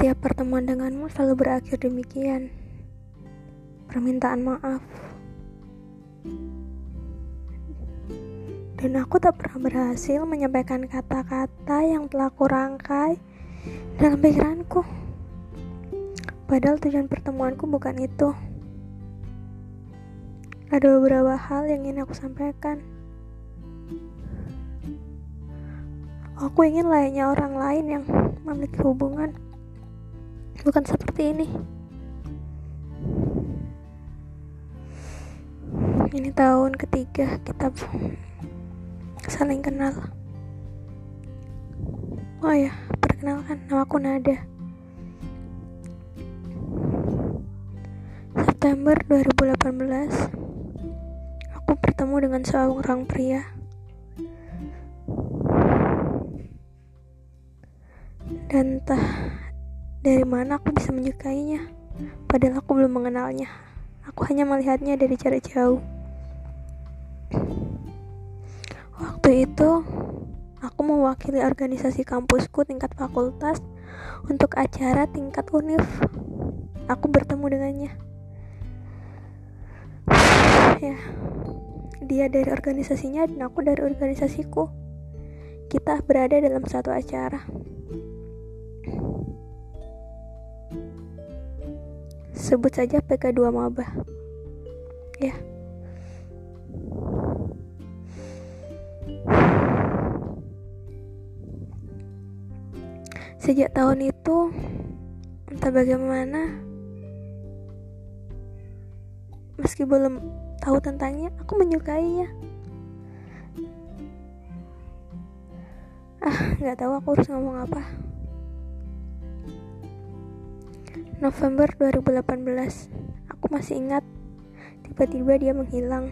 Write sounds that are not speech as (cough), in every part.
Setiap pertemuan denganmu selalu berakhir demikian. Permintaan maaf. Dan aku tak pernah berhasil menyampaikan kata-kata yang telah kurangkai dalam pikiranku. Padahal tujuan pertemuanku bukan itu. Ada beberapa hal yang ingin aku sampaikan. Aku ingin layaknya orang lain yang memiliki hubungan, bukan seperti ini. Ini tahun ketiga kita saling kenal. Oh ya, perkenalkan nama aku Nada. September 2018 aku bertemu dengan seorang pria. Dan entah dari mana aku bisa menyukainya. Padahal aku belum mengenalnya. Aku hanya melihatnya dari jarak jauh. Waktu itu, aku mewakili organisasi kampusku tingkat fakultas untuk acara tingkat univ. Aku bertemu dengannya. Ya, dia dari organisasinya dan aku dari organisasiku. Kita berada dalam satu acara. Sebut saja PK2 Maba. Ya. Sejak tahun itu, entah bagaimana, meski belum tahu tentangnya, aku menyukainya. Ah, nggak tahu aku harus ngomong apa. November 2018, aku masih ingat. Tiba-tiba dia menghilang.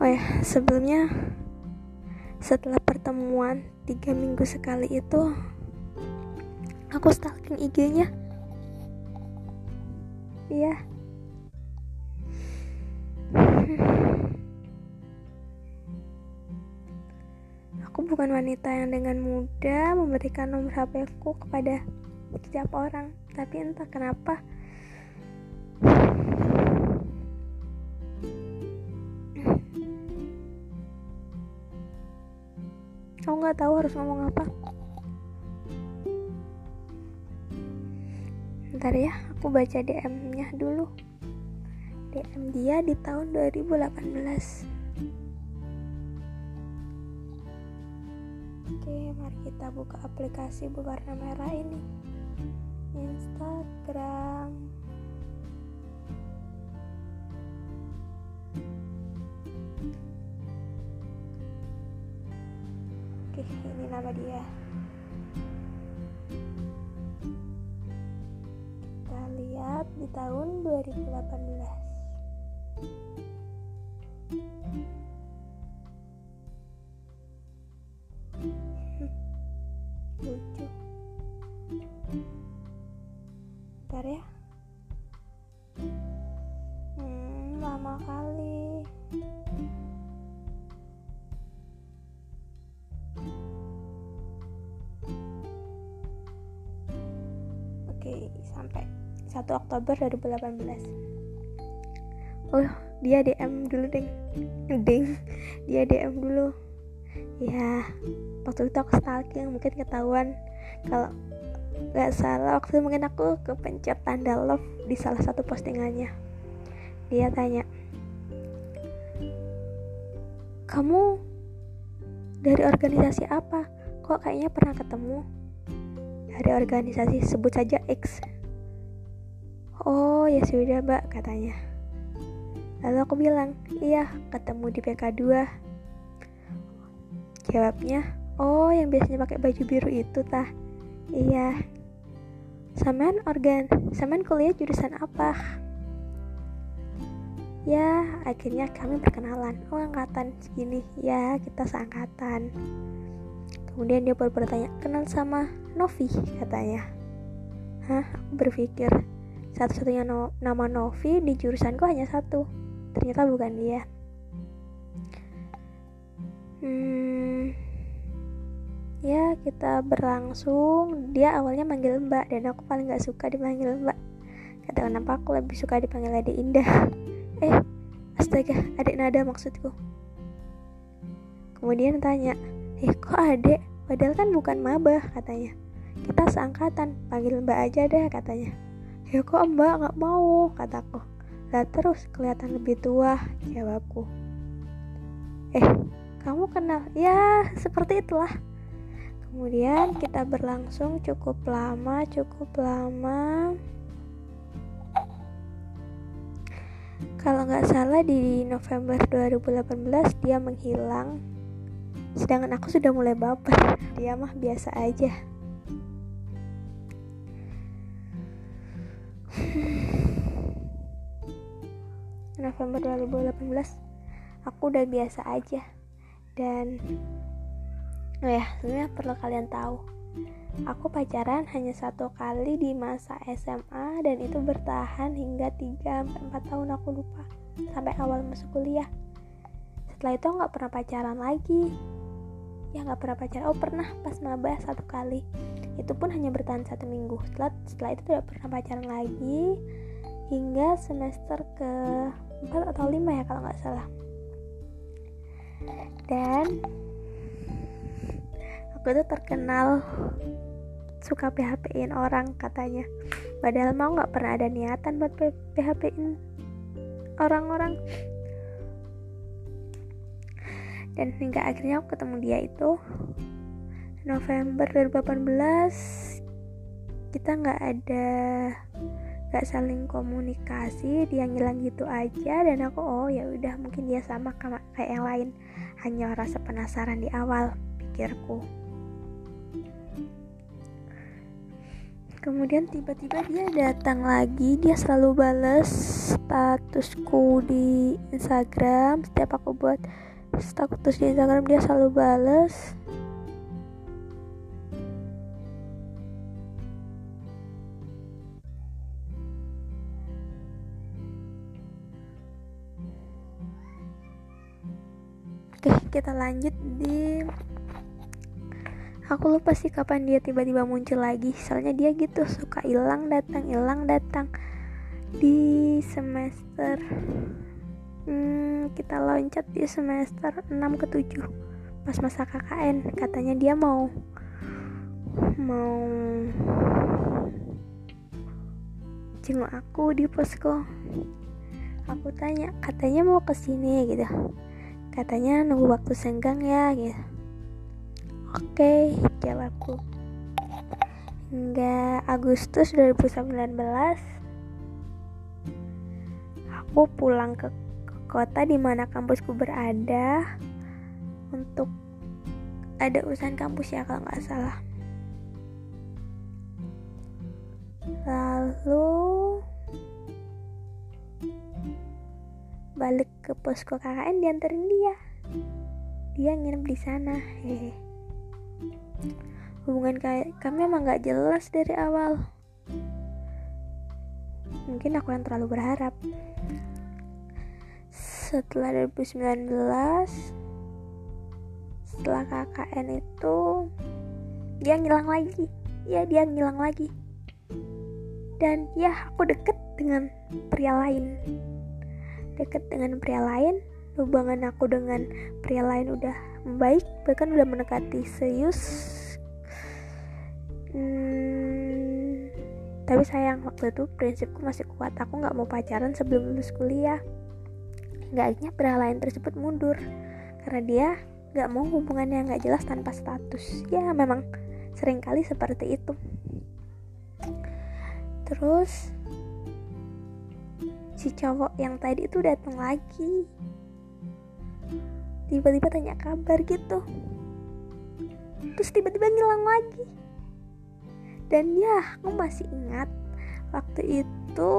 Oh ya, sebelumnya setelah pertemuan tiga minggu sekali itu aku stalking IG-nya iya. Aku bukan wanita yang dengan mudah memberikan nomor HP ku kepada setiap orang. Tapi entah kenapa aku nggak tahu harus ngomong apa. Ntar ya aku baca DM nya dulu. DM dia di tahun 2018 oke mari kita buka aplikasi berwarna merah ini Instagram Oke, ini nama dia. Kita lihat di tahun 2018. Oke, sampai 1 Oktober 2018. Oh, dia DM dulu, Ding. Ding. Dia DM dulu. Ya, waktu itu aku stalking, mungkin ketahuan kalau nggak salah waktu itu mungkin aku kepencet tanda love di salah satu postingannya. Dia tanya, "Kamu dari organisasi apa? Kok kayaknya pernah ketemu?" Dari organisasi sebut saja X. Oh, ya sudah, Mbak, katanya. Lalu aku bilang, "Iya, ketemu di PK2." Jawabnya, "Oh, yang biasanya pakai baju biru itu tah." Iya. Saman organ, saman kuliah jurusan apa? Ya, akhirnya kami perkenalan. Oh, angkatan segini. Ya, kita seangkatan. Kemudian dia baru bertanya, kenal sama Novi, katanya. Hah, aku berpikir, satu-satunya no nama Novi di jurusanku hanya satu. Ternyata bukan dia. Hmm, ya kita berlangsung dia awalnya manggil mbak dan aku paling gak suka dipanggil mbak kata kenapa aku lebih suka dipanggil adik indah (laughs) eh astaga adik nada maksudku kemudian tanya eh kok adik padahal kan bukan maba katanya. Kita seangkatan panggil mbak aja deh katanya. Ya kok mbak nggak mau kataku. Lah terus kelihatan lebih tua jawabku. Eh kamu kenal? Ya seperti itulah. Kemudian kita berlangsung cukup lama cukup lama. Kalau nggak salah di November 2018 dia menghilang sedangkan aku sudah mulai baper. Dia mah biasa aja. November 2018 aku udah biasa aja. Dan oh ya sebenarnya perlu kalian tahu aku pacaran hanya satu kali di masa SMA dan itu bertahan hingga 3-4 tahun aku lupa sampai awal masuk kuliah. Setelah itu nggak pernah pacaran lagi ya nggak pernah pacaran. Oh pernah pas maba satu kali. Itu pun hanya bertahan satu minggu. Setelah setelah itu tidak pernah pacaran lagi hingga semester ke 4 atau 5 ya kalau nggak salah. Dan aku tuh terkenal suka PHP-in orang katanya. Padahal mau nggak pernah ada niatan buat PHP-in orang-orang dan hingga akhirnya aku ketemu dia itu November 2018 kita nggak ada gak saling komunikasi dia ngilang gitu aja. Dan aku oh ya udah mungkin dia sama kayak yang lain. Hanya rasa penasaran di awal pikirku. Kemudian tiba-tiba dia datang lagi. Dia selalu balas statusku di Instagram. Setiap aku buat status di Instagram dia selalu balas Oke, kita lanjut di Aku lupa sih kapan dia tiba-tiba muncul lagi. Soalnya dia gitu suka hilang datang, hilang datang. Di semester hmm, kita loncat di semester 6 ke 7 pas masa KKN katanya dia mau mau jenguk aku di posko. Aku tanya katanya mau ke sini gitu. Katanya nunggu waktu senggang ya gitu. Oke jawabku hingga Agustus 2019 aku pulang ke, ke kota di mana kampusku berada untuk ada urusan kampus ya kalau nggak salah. Lalu balik ke posko KKN dianterin dia. Dia nginep di sana hehe. Hubungan kami emang gak jelas dari awal. Mungkin aku yang terlalu berharap setelah 2019 setelah KKN itu dia ngilang lagi. Ya dia ngilang lagi. Dan ya aku deket dengan pria lain. Deket dengan pria lain hubungan aku dengan pria lain udah membaik bahkan udah mendekati serius. Hmm, tapi sayang waktu itu prinsipku masih kuat. Aku nggak mau pacaran sebelum lulus kuliah nggak akhirnya pria tersebut mundur. Karena dia nggak mau hubungan yang nggak jelas tanpa status. Ya memang sering kali seperti itu. Terus si cowok yang tadi itu datang lagi. Tiba-tiba tanya kabar gitu. Terus tiba-tiba ngilang lagi. Dan ya aku masih ingat waktu itu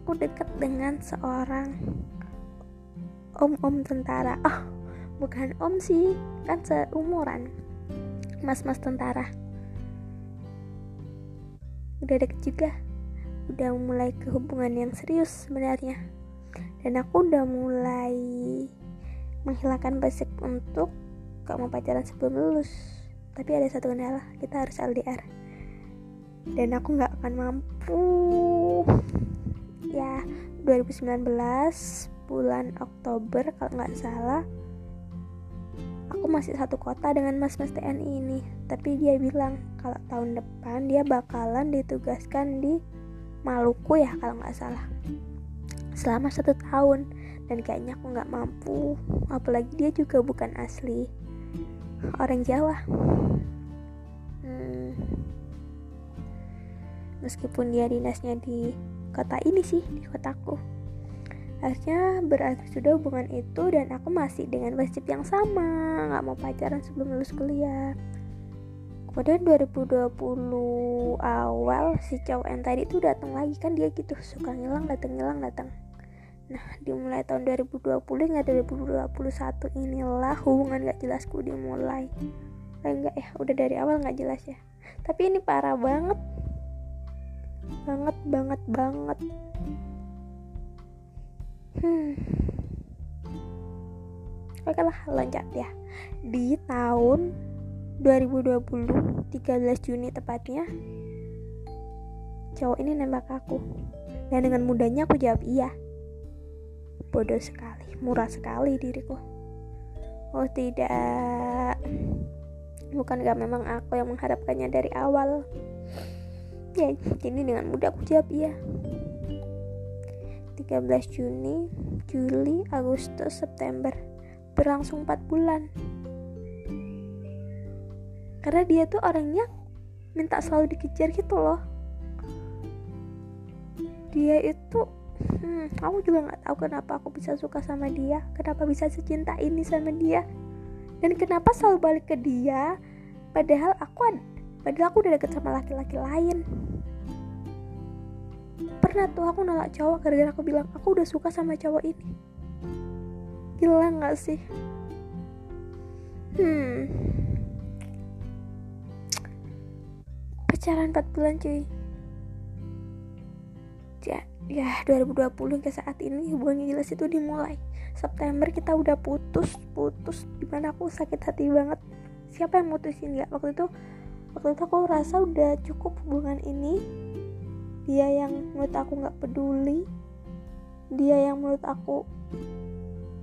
aku dekat dengan seorang om-om tentara. Oh bukan om sih kan seumuran. Mas-mas tentara. Udah deket juga. Udah mulai ke hubungan yang serius sebenarnya. Dan aku udah mulai menghilangkan basic untuk gak mau pacaran sebelum lulus. Tapi ada satu kendala kita harus LDR dan aku nggak akan mampu. Ya 2019 bulan Oktober kalau nggak salah aku masih satu kota dengan mas-mas TNI ini. Tapi dia bilang kalau tahun depan dia bakalan ditugaskan di Maluku ya kalau nggak salah. Selama satu tahun. Dan kayaknya aku nggak mampu. Apalagi dia juga bukan asli orang Jawa. Hmm, meskipun dia dinasnya di kota ini sih di kotaku akhirnya berakhir sudah hubungan itu dan aku masih dengan prinsip yang sama nggak mau pacaran sebelum lulus kuliah. Kemudian 2020 awal si cowok yang tadi tuh datang lagi kan dia gitu suka ngilang datang ngilang datang. Nah dimulai tahun 2020 nggak 2021 inilah hubungan gak jelasku dimulai. Eh, enggak ya udah dari awal nggak jelas ya. Tapi ini parah banget. Banget banget banget hmm. Oke lah loncat ya. Di tahun 2020 13 Juni tepatnya cowok ini nembak aku. Dan dengan mudahnya aku jawab iya. Bodoh sekali murah sekali diriku. Oh tidak. Bukan gak memang aku yang mengharapkannya dari awal? Ya jadi dengan mudah aku jawab iya 13 Juni, Juli, Agustus, September. Berlangsung 4 bulan. Karena dia tuh orangnya minta selalu dikejar gitu loh. Dia itu hmm, aku juga nggak tahu kenapa aku bisa suka sama dia kenapa bisa secinta ini sama dia dan kenapa selalu balik ke dia padahal aku padahal aku udah deket sama laki-laki lain pernah tuh aku nolak cowok gara-gara aku bilang aku udah suka sama cowok ini. Gila gak sih? Hmm. Pacaran 4 bulan cuy. Ya, ya 2020 ke saat ini hubungannya jelas itu dimulai. September kita udah putus putus di mana aku sakit hati banget. Siapa yang mutusin ya? Waktu itu waktu itu aku rasa udah cukup hubungan ini dia yang menurut aku nggak peduli. Dia yang menurut aku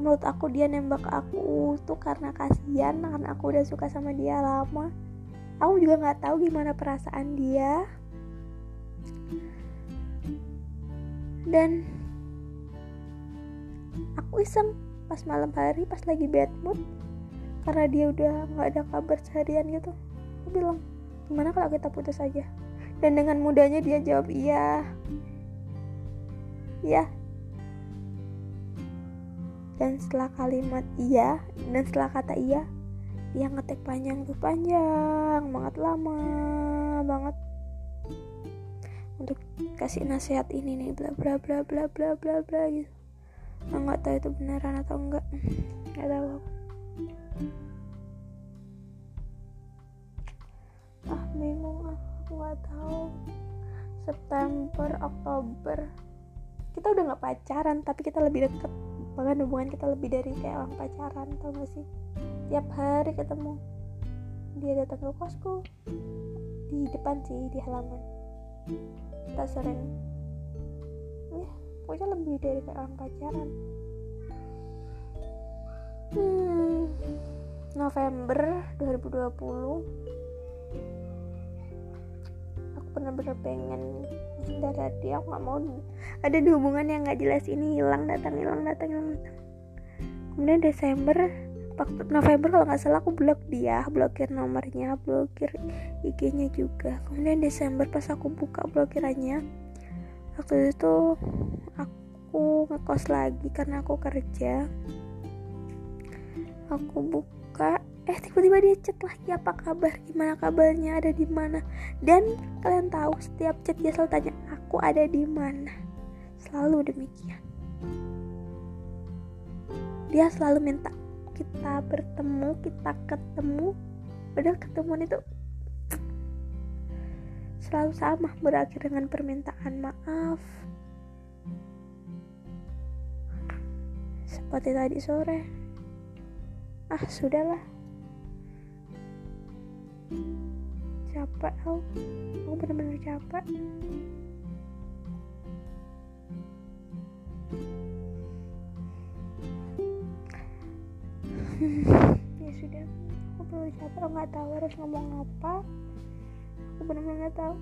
menurut aku dia nembak aku tuh karena kasihan karena aku udah suka sama dia lama. Aku juga nggak tahu gimana perasaan dia. Dan aku iseng pas malam hari pas lagi bad mood karena dia udah nggak ada kabar seharian gitu. Aku bilang gimana kalau kita putus aja dan dengan mudahnya dia jawab iya. Iya. Dan setelah kalimat iya dan setelah kata iya dia ngetek panjang tuh panjang banget lama banget. Untuk kasih nasihat ini nih bla bla bla bla bla bla bla gitu. Nggak tahu itu beneran atau enggak. (sniffs) Nggak tahu aku. Ah bingung ah aku nggak tahu September Oktober. Kita udah nggak pacaran tapi kita lebih deket. Bahkan hubungan kita lebih dari kayak orang pacaran tau gak sih? Tiap hari ketemu. Dia datang ke kosku. Di depan sih di halaman. Kita sering. Ya pokoknya lebih dari kayak orang pacaran. Hmm, November 2020 bener-bener pengen hindar dia aku gak mau ada di hubungan yang gak jelas ini hilang datang hilang datang hilang datang. Kemudian Desember waktu November kalau nggak salah aku blok dia blokir nomornya blokir IG-nya juga. Kemudian Desember pas aku buka blokirannya waktu itu aku ngekos lagi karena aku kerja. Aku buka eh tiba-tiba dia chat lagi apa kabar? Gimana kabarnya? Ada di mana? Dan kalian tahu setiap chat dia selalu tanya aku ada di mana? Selalu demikian. Dia selalu minta kita bertemu kita ketemu. Padahal ketemuan itu selalu sama berakhir dengan permintaan maaf. Seperti tadi sore. Ah sudahlah capek aku aku bener-bener capek. (laughs) Ya sudah aku perlu capek. Aku nggak tahu harus ngomong apa. Aku benar-benar nggak tahu.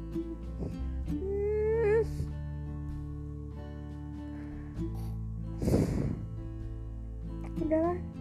Udahlah